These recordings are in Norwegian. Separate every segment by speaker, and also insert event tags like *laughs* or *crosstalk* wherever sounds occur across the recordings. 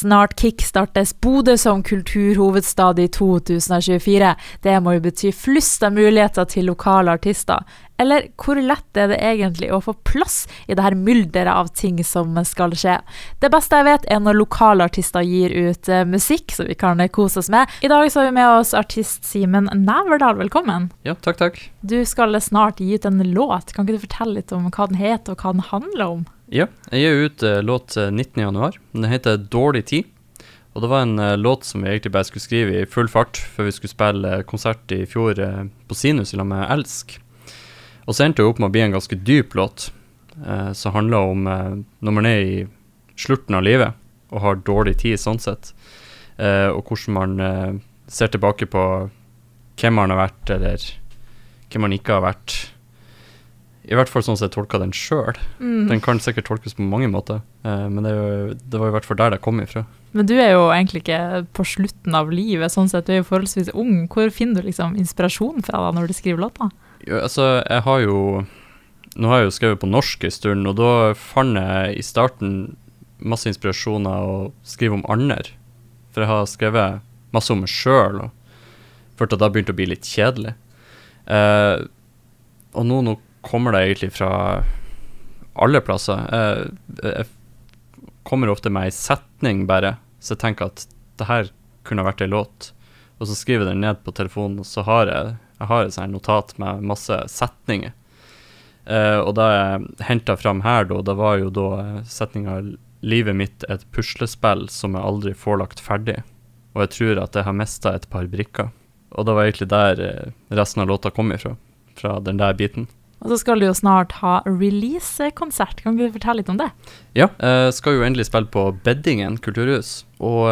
Speaker 1: Snart kickstartes Bodø som kulturhovedstad i 2024. Det må jo bety flust av muligheter til lokale artister. Eller hvor lett er det egentlig å få plass i det her mylderet av ting som skal skje? Det beste jeg vet, er når lokale artister gir ut uh, musikk, som vi kan kose oss med. I dag så har vi med oss artist Simen Næverdal, velkommen.
Speaker 2: Ja, takk, takk.
Speaker 1: Du skal snart gi ut en låt. Kan ikke du fortelle litt om hva den heter, og hva den handler om?
Speaker 2: Ja, jeg gir ut uh, låt 19.1. Den heter 'Dårlig tid'. Og det var en uh, låt som vi egentlig bare skulle skrive i full fart før vi skulle spille konsert i fjor på Sinus lag med Elsk. Og så endte det opp med å bli en ganske dyp låt, eh, som handler om eh, når man er i slutten av livet og har dårlig tid sånn sett, eh, og hvordan man eh, ser tilbake på hvem man har vært, eller hvem man ikke har vært. I hvert fall sånn som jeg tolka den sjøl. Mm. Den kan sikkert tolkes på mange måter, eh, men det, jo, det, var i hvert fall der det kom ifra.
Speaker 1: Men du er jo egentlig ikke på slutten av livet, sånn sett. Du er jo forholdsvis ung. Hvor finner du liksom inspirasjon fra da når du skriver låter?
Speaker 2: Jo, altså, jeg har jo Nå har jeg jo skrevet på norsk en stund, og da fant jeg i starten masse inspirasjon av å skrive om andre. For jeg har skrevet masse om meg sjøl, og følte at det begynte å bli litt kjedelig. Eh, og nå, nå, kommer det egentlig fra alle plasser. Jeg, jeg kommer ofte med ei setning, bare, så jeg tenker at det her kunne vært ei låt. Og så skriver jeg den ned på telefonen, og så har jeg jeg har et sånt notat med masse setninger. Uh, og da jeg henta fram her, da, det var jo da eh, setninga 'Livet mitt et puslespill som jeg aldri får lagt ferdig'. Og jeg tror at jeg har mista et par brikker. Og det var egentlig der resten av låta kom ifra. Fra den der biten.
Speaker 1: Og så skal du jo snart ha release-konsert. Kan du fortelle litt om det?
Speaker 2: Ja, jeg uh, skal jo endelig spille på Beddingen kulturhus. Og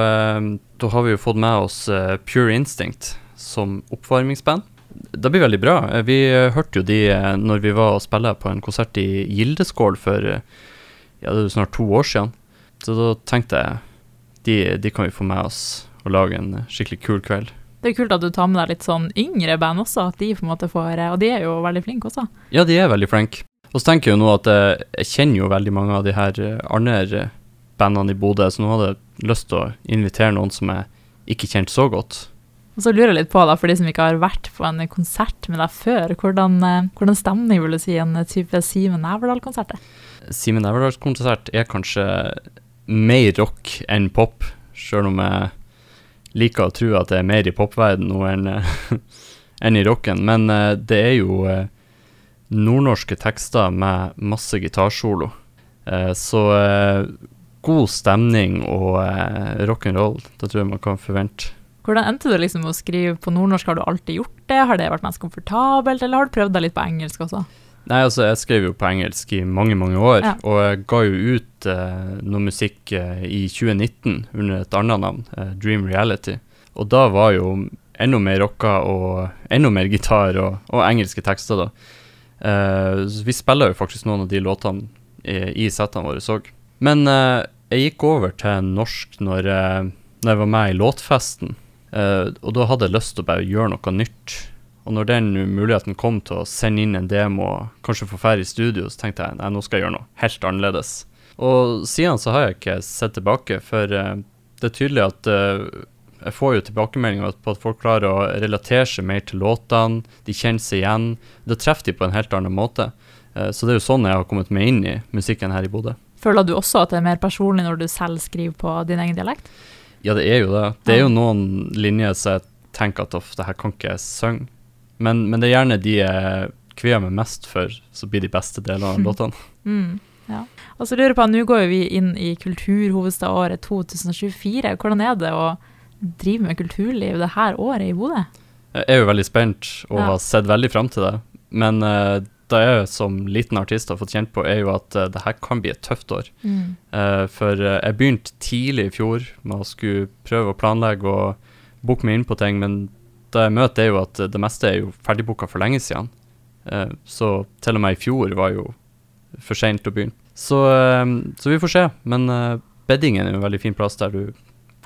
Speaker 2: da har vi jo fått med oss Pure Instinct som oppvarmingsband det blir veldig bra. Eh, vi eh, hørte jo de eh, når vi var og spilte på en konsert i Gildeskål for ja, det er snart to år siden. Så da tenkte jeg de, de kan vi få med oss og lage en skikkelig kul kveld.
Speaker 1: Det er kult at du tar med deg litt sånn yngre band også, at de på en måte får Og de er jo veldig flinke også.
Speaker 2: Ja, de er veldig flinke. Og så tenker jeg jo nå at jeg, jeg kjenner jo veldig mange av de her andre bandene i Bodø, så nå hadde jeg lyst til å invitere noen som jeg ikke kjente så godt.
Speaker 1: Og så lurer jeg litt på, da, for de som ikke har vært på en konsert med deg før, hvordan, eh, hvordan stemning vil du si en type Simen Neverdal-konsert er?
Speaker 2: Simen Næverdal-konsert er kanskje mer rock enn pop, sjøl om jeg liker å tro at det er mer i popverdenen nå enn, *laughs* en i rocken. Men eh, det er jo eh, nordnorske tekster med masse gitarsolo. Så god stemning og rock'n'roll, det tror jeg man kan forvente.
Speaker 1: Hvordan endte du liksom å skrive på nordnorsk? Har du alltid gjort det? Har det vært mest komfortabelt, eller har du prøvd deg litt på engelsk også?
Speaker 2: Nei, altså jeg skrev jo på engelsk i mange, mange år, ja. og jeg ga jo ut eh, noe musikk eh, i 2019 under et annet navn, eh, Dream Reality. Og da var jo enda mer rocka og enda mer gitar og, og engelske tekster, da. Eh, vi spiller jo faktisk noen av de låtene i, i settene våre òg. Men eh, jeg gikk over til norsk når, eh, når jeg var med i låtfesten. Og da hadde jeg lyst til å bare gjøre noe nytt. Og når den muligheten kom til å sende inn en demo og kanskje få ferdig i studio, så tenkte jeg nei, nå skal jeg gjøre noe helt annerledes. Og siden så har jeg ikke sett tilbake, for uh, det er tydelig at uh, jeg får jo tilbakemeldinger på at folk klarer å relatere seg mer til låtene, de kjenner seg igjen. Det treffer de på en helt annen måte. så det er jo sånn jeg har kommet meg inn i musikken her i Bodø.
Speaker 1: Føler du også at det er mer personlig når du selv skriver på din egen dialekt?
Speaker 2: Ja, det er jo det. Det er jo noen linjer som jeg tenker at det her kan ikke jeg synge. Men, men, det er gjerne de jeg kvier meg mest for, som blir de beste delene av *laughs* låtene.
Speaker 1: Mm, ja. Og så lurer jeg på, Nå går vi inn i kulturhovedstadåret 2024. Hvordan er det å drive med kulturliv det her året i Bodø?
Speaker 2: Jeg er jo veldig spent og ja. har sett veldig fram til det. Men uh, det jeg som liten artist har fått kjent på, er jo at uh, det her kan bli et tøft år. Mm. Uh, for uh, jeg begynte tidlig i fjor med å skulle prøve å planlegge og booke meg inn på ting, men det jeg møter, er jo at det meste er jo ferdigbooka for lenge siden. så til og med i fjor var jo for seint å begynne. Så, så, vi får se. Men beddingen er jo en veldig fin plass der du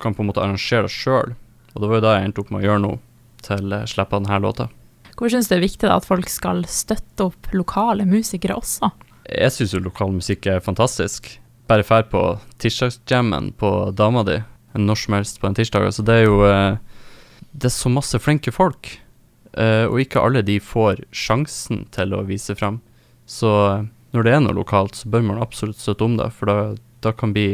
Speaker 2: kan på en måte arrangere deg sjøl. Og det var jo da jeg endte opp med å gjøre noe til å slippe denne låta.
Speaker 1: Hvorfor syns du det er viktig at folk skal støtte opp lokale musikere også?
Speaker 2: Jeg syns jo lokal musikk er fantastisk. Bare fær på tirsdagsjammen på dama di, når som helst på en tirsdag. Så det er jo Det er så masse flinke folk, uh, og ikke alle de får sjansen til å vise frem. Så når det er noe lokalt, så bør man absolutt støtte om det, for da, da kan det bli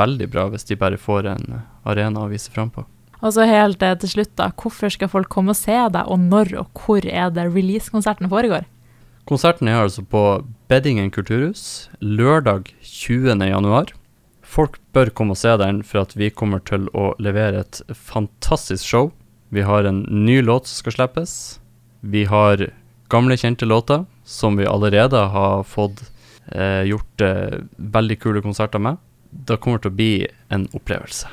Speaker 2: veldig bra hvis de bare får en arena å vise frem på.
Speaker 1: Og så helt til slutt, da. Hvorfor skal folk komme og se deg, og når og hvor er det releasekonserten foregår?
Speaker 2: Konserten er altså på Beddingen kulturhus lørdag 20. januar. Folk bør komme og se den, for at vi kommer til å levere et fantastisk show. Vi har en ny låt som skal slippes. Vi har gamle, kjente låter som vi allerede har fått eh, gjort eh, veldig kule konserter med. Det kommer til å bli en opplevelse.